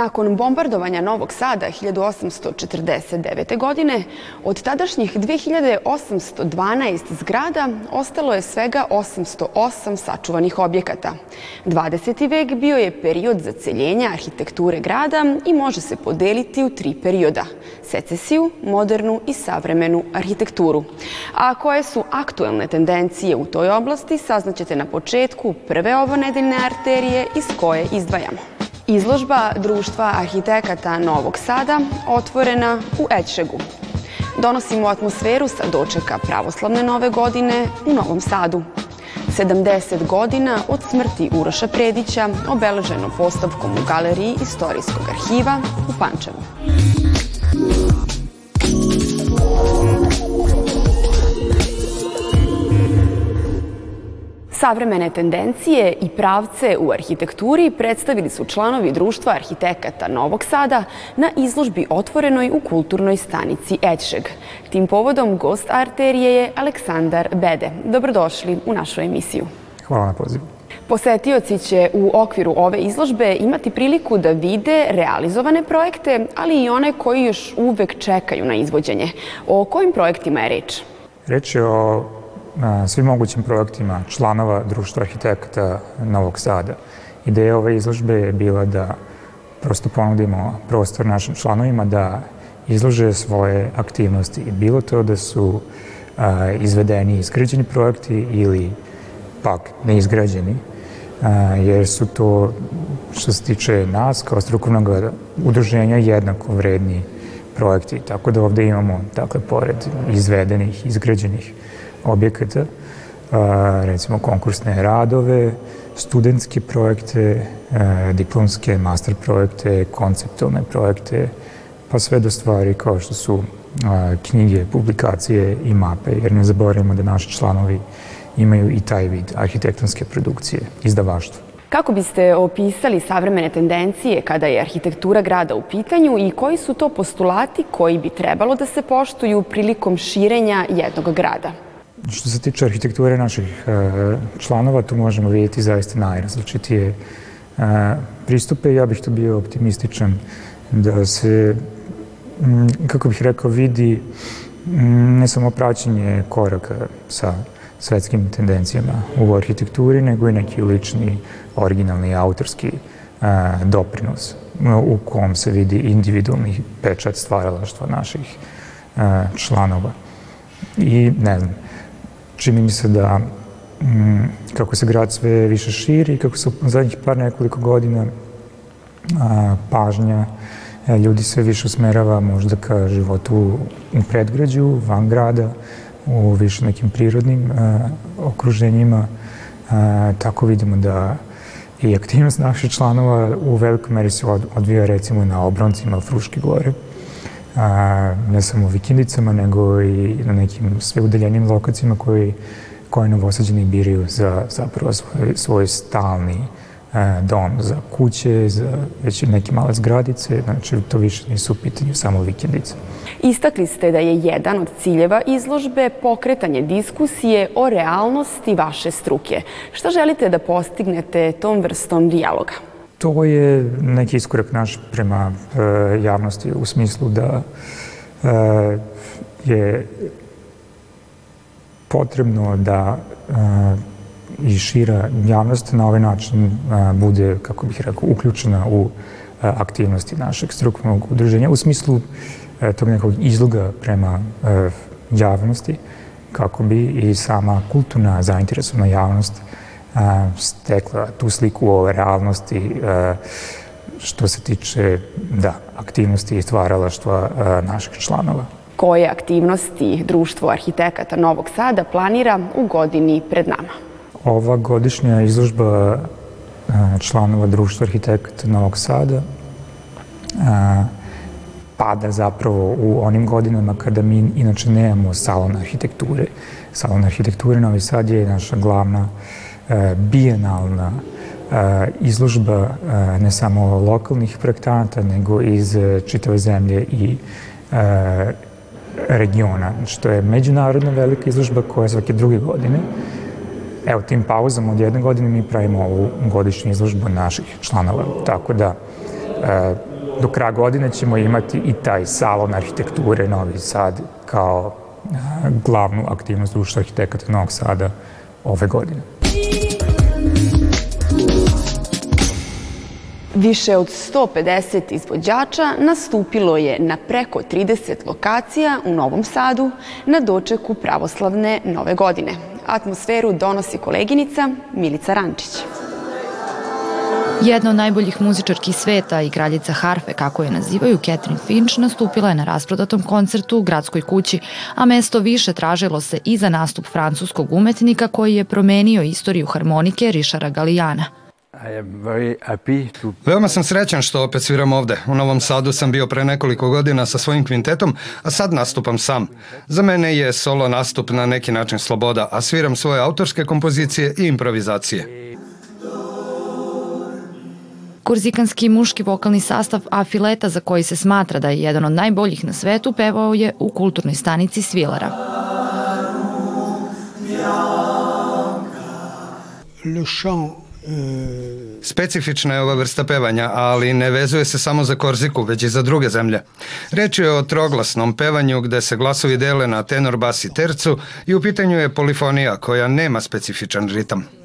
Nakon bombardovanja Novog Sada 1849. godine, od tadašnjih 2812 zgrada ostalo je svega 808 sačuvanih objekata. 20. vek bio je period zaceljenja arhitekture grada i može se podeliti u tri perioda – secesiju, modernu i savremenu arhitekturu. A koje su aktuelne tendencije u toj oblasti saznaćete na početku prve ovonedeljne arterije iz koje izdvajamo. Izložba Društva arhitekata Novog Sada otvorena u Ećšegu. Donosimo atmosferu sa dočeka pravoslavne nove godine u Novom Sadu. 70 godina od smrti Uroša Predića obeleženo postavkom u Galeriji Istorijskog arhiva u Pančevu. Savremene tendencije i pravce u arhitekturi predstavili su članovi Društva arhitekata Novog Sada na izložbi otvorenoj u kulturnoj stanici Ećšeg. Tim povodom gost arterije je Aleksandar Bede. Dobrodošli u našu emisiju. Hvala na pozivu. Posetioci će u okviru ove izložbe imati priliku da vide realizovane projekte, ali i one koji još uvek čekaju na izvođenje. O kojim projektima je reč? Reč je o svim mogućim projektima članova Društva arhitekata Novog Sada. Ideja ove izložbe je bila da prosto ponudimo prostor našim članovima da izlože svoje aktivnosti. Bilo to da su a, izvedeni izgrađeni projekti ili pak neizgrađeni, a, jer su to, što se tiče nas, kao strukovnog udruženja, jednako vredni projekti. Tako da ovde imamo, dakle, pored izvedenih, izgrađenih objekata, recimo konkursne radove, studentske projekte, diplomske master projekte, konceptualne projekte, pa sve do stvari kao što su knjige, publikacije i mape, jer ne zaboravimo da naši članovi imaju i taj vid arhitektonske produkcije, izdavaštva. Kako biste opisali savremene tendencije kada je arhitektura grada u pitanju i koji su to postulati koji bi trebalo da se poštuju prilikom širenja jednog grada? Što se tiče arhitekture naših e, članova, tu možemo vidjeti zaista najrazličitije e, pristupe. Ja bih to bio optimističan da se, kako bih rekao, vidi ne samo praćenje koraka sa svetskim tendencijama u arhitekturi, nego i neki lični, originalni, autorski e, doprinos u kom se vidi individualni pečat stvaralaštva naših članova. I ne znam, čini mi se da m, kako se grad sve više širi, kako se u zadnjih par nekoliko godina a, pažnja a, e, ljudi sve više usmerava možda ka životu u predgrađu, van grada, u više nekim prirodnim a, okruženjima. A, tako vidimo da i aktivnost naših članova u velikoj meri se odvija recimo na obroncima Fruške gore a, ne samo vikindicama, nego i na nekim sve udaljenim lokacijama koji, koje novosađeni biraju za zapravo svoj, svoj stalni a, dom, za kuće, za već neke male zgradice, znači to više nisu u pitanju samo vikendice. Istakli ste da je jedan od ciljeva izložbe pokretanje diskusije o realnosti vaše struke. Šta želite da postignete tom vrstom dijaloga? To je neki iskorak naš prema e, javnosti u smislu da e, je potrebno da e, i šira javnost na ovaj način e, bude, kako bih rekao, uključena u e, aktivnosti našeg strukovnog udruženja u smislu e, tog nekog izloga prema javnosti kako bi i sama kulturna zainteresovana javnost stekla tu sliku o realnosti što se tiče da, aktivnosti i stvaralaštva naših članova. Koje aktivnosti Društvo arhitekata Novog Sada planira u godini pred nama? Ova godišnja izložba članova Društva arhitekata Novog Sada pada zapravo u onim godinama kada mi inače nemamo salon arhitekture. Salon arhitekture Novi Sad je naša glavna uh, bijenalna e, izložba e, ne samo lokalnih projektanata, nego iz čitave zemlje i regiona, što je međunarodna velika izložba koja je svake druge godine. Evo, tim pauzom od jedne godine mi pravimo ovu godišnju izložbu naših članova, tako da do kraja godine ćemo imati i taj salon arhitekture Novi Sad kao glavnu aktivnost društva arhitekata Novog Sada ove godine. Više od 150 izvođača nastupilo je na preko 30 lokacija u Novom Sadu na dočeku pravoslavne nove godine. Atmosferu donosi koleginica Milica Rančić. Jedna od najboljih muzičarki sveta i kraljica harfe, kako je nazivaju, Catherine Finch, nastupila je na rasprodatom koncertu u gradskoj kući, a mesto više tražilo se i za nastup francuskog umetnika koji je promenio istoriju harmonike Rišara Galijana – Veoma sam srećan što opet sviram ovde. U Novom Sadu sam bio pre nekoliko godina sa svojim kvintetom, a sad nastupam sam. Za mene je solo nastup na neki način sloboda, a sviram svoje autorske kompozicije i improvizacije. Kurzikanski muški vokalni sastav Afileta, za koji se smatra da je jedan od najboljih na svetu, pevao je u kulturnoj stanici Svilara. Le chant Specifična je ova vrsta pevanja, ali ne vezuje se samo za Korziku, već i za druge zemlje. Reč je o troglasnom pevanju gde se glasovi dele na tenor, bas i tercu i u pitanju je polifonija koja nema specifičan ritam.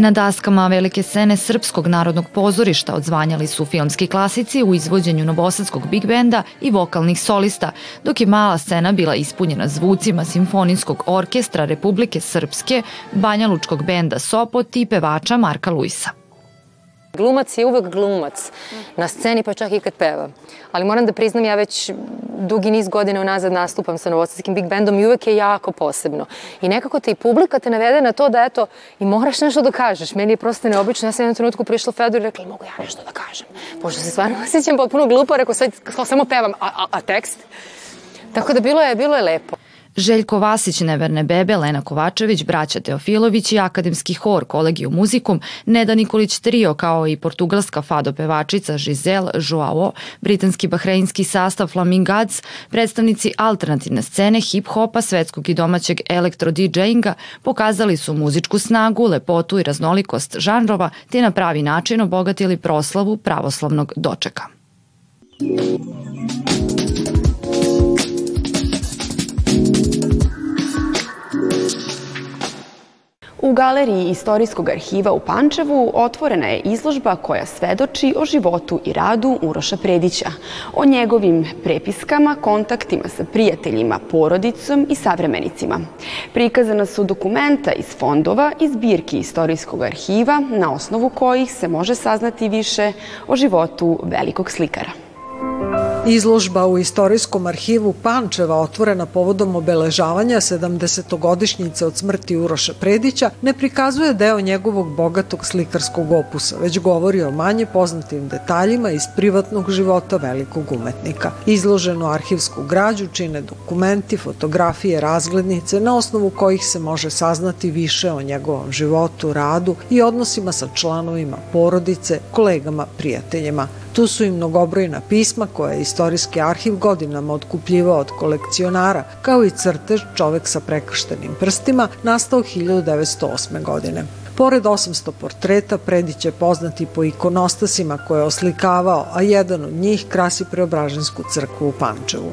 Na daskama velike scene Srpskog narodnog pozorišta odzvanjali su filmski klasici u izvođenju novosadskog big benda i vokalnih solista, dok je mala scena bila ispunjena zvucima Simfonijskog orkestra Republike Srpske, Banjalučkog benda Sopot i pevača Marka Luisa. Glumac je uvek glumac na sceni pa čak i kad peva. Ali moram da priznam ja već dugi niz godina unazad nastupam sa novosadskim big bandom i uvek je jako posebno. I nekako te i publika te navede na to da eto i moraš nešto da kažeš. Meni je prosto neobično. Ja sam jednom trenutku prišla Fedor i rekla mogu ja nešto da kažem. Pošto se stvarno osjećam potpuno glupo, rekao sad samo pevam, a, a, a tekst? Tako da bilo je, bilo je lepo. Željko Vasić, Neverne bebe, Lena Kovačević, braća Teofilović i akademski hor Kolegiju muzikum, Neda Nikolić trio kao i portugalska fado pevačica Giselle Joao, britanski bahreinski sastav Flamingads, predstavnici alternativne scene, hip-hopa, svetskog i domaćeg elektro DJinga pokazali su muzičku snagu, lepotu i raznolikost žanrova te na pravi način obogatili proslavu pravoslavnog dočeka. U galeriji Istorijskog arhiva u Pančevu otvorena je izložba koja svedoči o životu i radu Uroša Predića, o njegovim prepiskama, kontaktima sa prijateljima, porodicom i savremenicima. Prikazana su dokumenta iz fondova i zbirki Istorijskog arhiva na osnovu kojih se može saznati više o životu velikog slikara. Izložba u Istorijskom arhivu Pančeva otvorena povodom obeležavanja 70-godišnjice od smrti Uroša Predića ne prikazuje deo njegovog bogatog slikarskog opusa, već govori o manje poznatim detaljima iz privatnog života velikog umetnika. Izloženu arhivsku građu čine dokumenti, fotografije, razglednice na osnovu kojih se može saznati više o njegovom životu, radu i odnosima sa članovima porodice, kolegama, prijateljima. Tu su i mnogobrojna pisma koje je istorijski arhiv godinama otkupljivao od kolekcionara, kao i crtež Čovek sa prekrštenim prstima, nastao 1908. godine. Pored 800 portreta, Predić je poznati po ikonostasima koje je oslikavao, a jedan od njih krasi Preobražensku crkvu u Pančevu.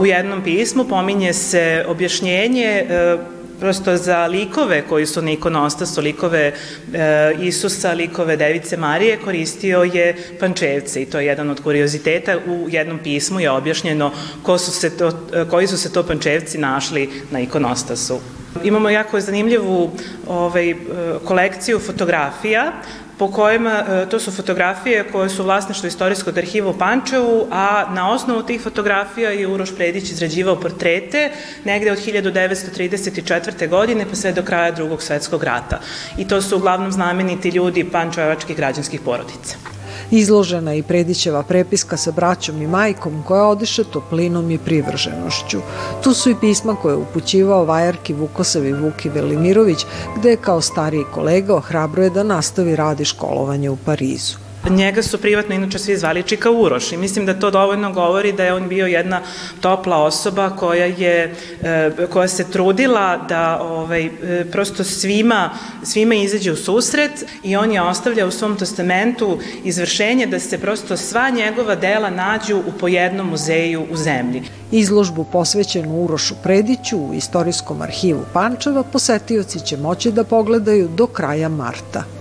U jednom pismu pominje se objašnjenje e, prosto za likove koji su na ikonostasu, likove e, Isusa, likove Device Marije, koristio je pančevce i to je jedan od kurioziteta. U jednom pismu je objašnjeno ko su se to, koji su se to pančevci našli na ikonostasu. Imamo jako zanimljivu ovaj, e, kolekciju fotografija po kojima, e, to su fotografije koje su vlasništvo Istorijskog arhiva u Pančevu, a na osnovu tih fotografija je Uroš Predić izrađivao portrete negde od 1934. godine pa sve do kraja drugog svetskog rata. I to su uglavnom znameniti ljudi pančevačkih građanskih porodica. Izložena je i Predićeva prepiska sa braćom i majkom koja odiše toplinom i privrženošću. Tu su i pisma koje je upućivao vajarki Vukosavi Vuki Velimirović, gde je kao stariji kolega ohrabruje da nastavi radi školovanje u Parizu. Njega su privatno inače svi zvali Čika Uroš i mislim da to dovoljno govori da je on bio jedna topla osoba koja je e, koja se trudila da ovaj e, prosto svima svima izađe u susret i on je ostavlja u svom testamentu izvršenje da se prosto sva njegova dela nađu u pojednom muzeju u zemlji. Izložbu posvećenu Urošu Prediću u Istorijskom arhivu Pančeva posetioci će moći da pogledaju do kraja marta.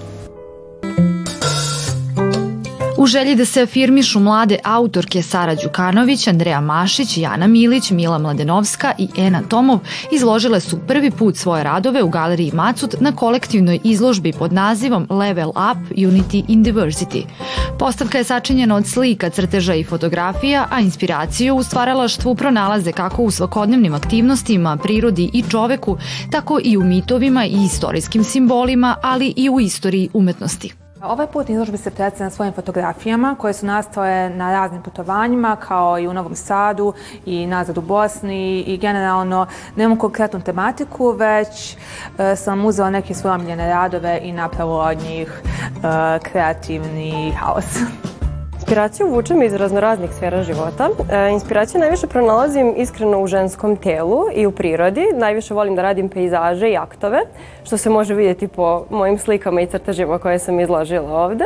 U želji da se afirmišu mlade autorke Sara Đukanović, Andreja Mašić, Jana Milić, Mila Mladenovska i Ena Tomov izložile su prvi put svoje radove u galeriji Macut na kolektivnoj izložbi pod nazivom Level Up Unity in Diversity. Postavka je sačinjena od slika, crteža i fotografija, a inspiraciju u stvaralaštvu pronalaze kako u svakodnevnim aktivnostima, prirodi i čoveku, tako i u mitovima i istorijskim simbolima, ali i u istoriji umetnosti. Ovaj put izložbi se predstavlja svojim fotografijama koje su nastale na raznim putovanjima kao i u Novom Sadu i nazad u Bosni i generalno nemam konkretnu tematiku, već e, sam uzela neke svoje omiljene radove i napravila od njih e, kreativni haos. Inspiraciju vučem iz raznoraznih sfera života. E, inspiraciju najviše pronalazim iskreno u ženskom telu i u prirodi. Najviše volim da radim pejzaže i aktove, što se može vidjeti po mojim slikama i crtežima koje sam izložila ovde.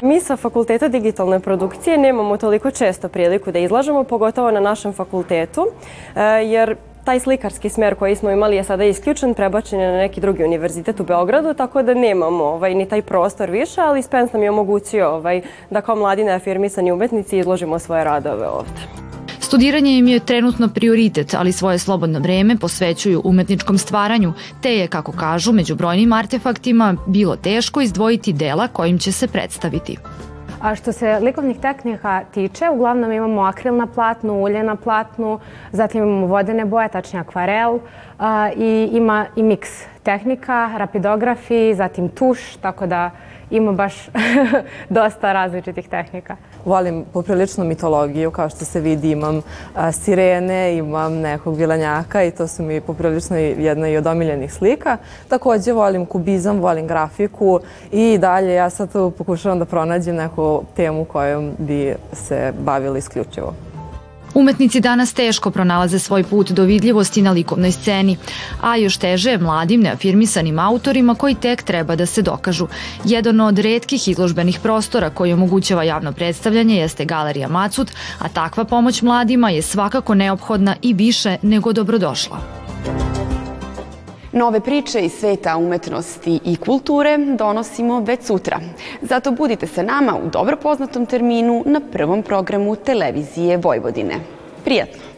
Mi sa Fakulteta digitalne produkcije nemamo toliko često priliku da izlažemo, pogotovo na našem fakultetu, e, jer taj slikarski smer koji smo imali je sada isključen, prebačen je na neki drugi univerzitet u Beogradu, tako da nemamo ovaj, ni taj prostor više, ali Spence nam je omogućio ovaj, da kao mladi neafirmisani umetnici izložimo svoje radove ovde. Studiranje im je trenutno prioritet, ali svoje slobodno vreme posvećuju umetničkom stvaranju, te je, kako kažu, među brojnim artefaktima bilo teško izdvojiti dela kojim će se predstaviti. A što se likovnih tehnika tiče, uglavnom imamo akril na platnu, ulje na platnu, zatim imamo vodene boje, tačnije akvarel a, i ima i miks tehnika, rapidografi, zatim tuš, tako da ima baš dosta različitih tehnika. Volim poprilično mitologiju, kao što se vidi imam a, sirene, imam nekog vilanjaka i to su mi poprilično jedna i od omiljenih slika. Takođe volim kubizam, volim grafiku i dalje ja sad pokušavam da pronađem neku temu kojom bi se bavila isključivo. Umetnici danas teško pronalaze svoj put do vidljivosti na likovnoj sceni, a još teže je mladim neafirmisanim autorima koji tek treba da se dokažu. Jedan od redkih izložbenih prostora koji omogućava javno predstavljanje jeste Galerija Macut, a takva pomoć mladima je svakako neophodna i više nego dobrodošla. Nove priče iz sveta umetnosti i kulture donosimo već sutra. Zato budite sa nama u dobro poznatom terminu na prvom programu televizije Vojvodine. Prijatno!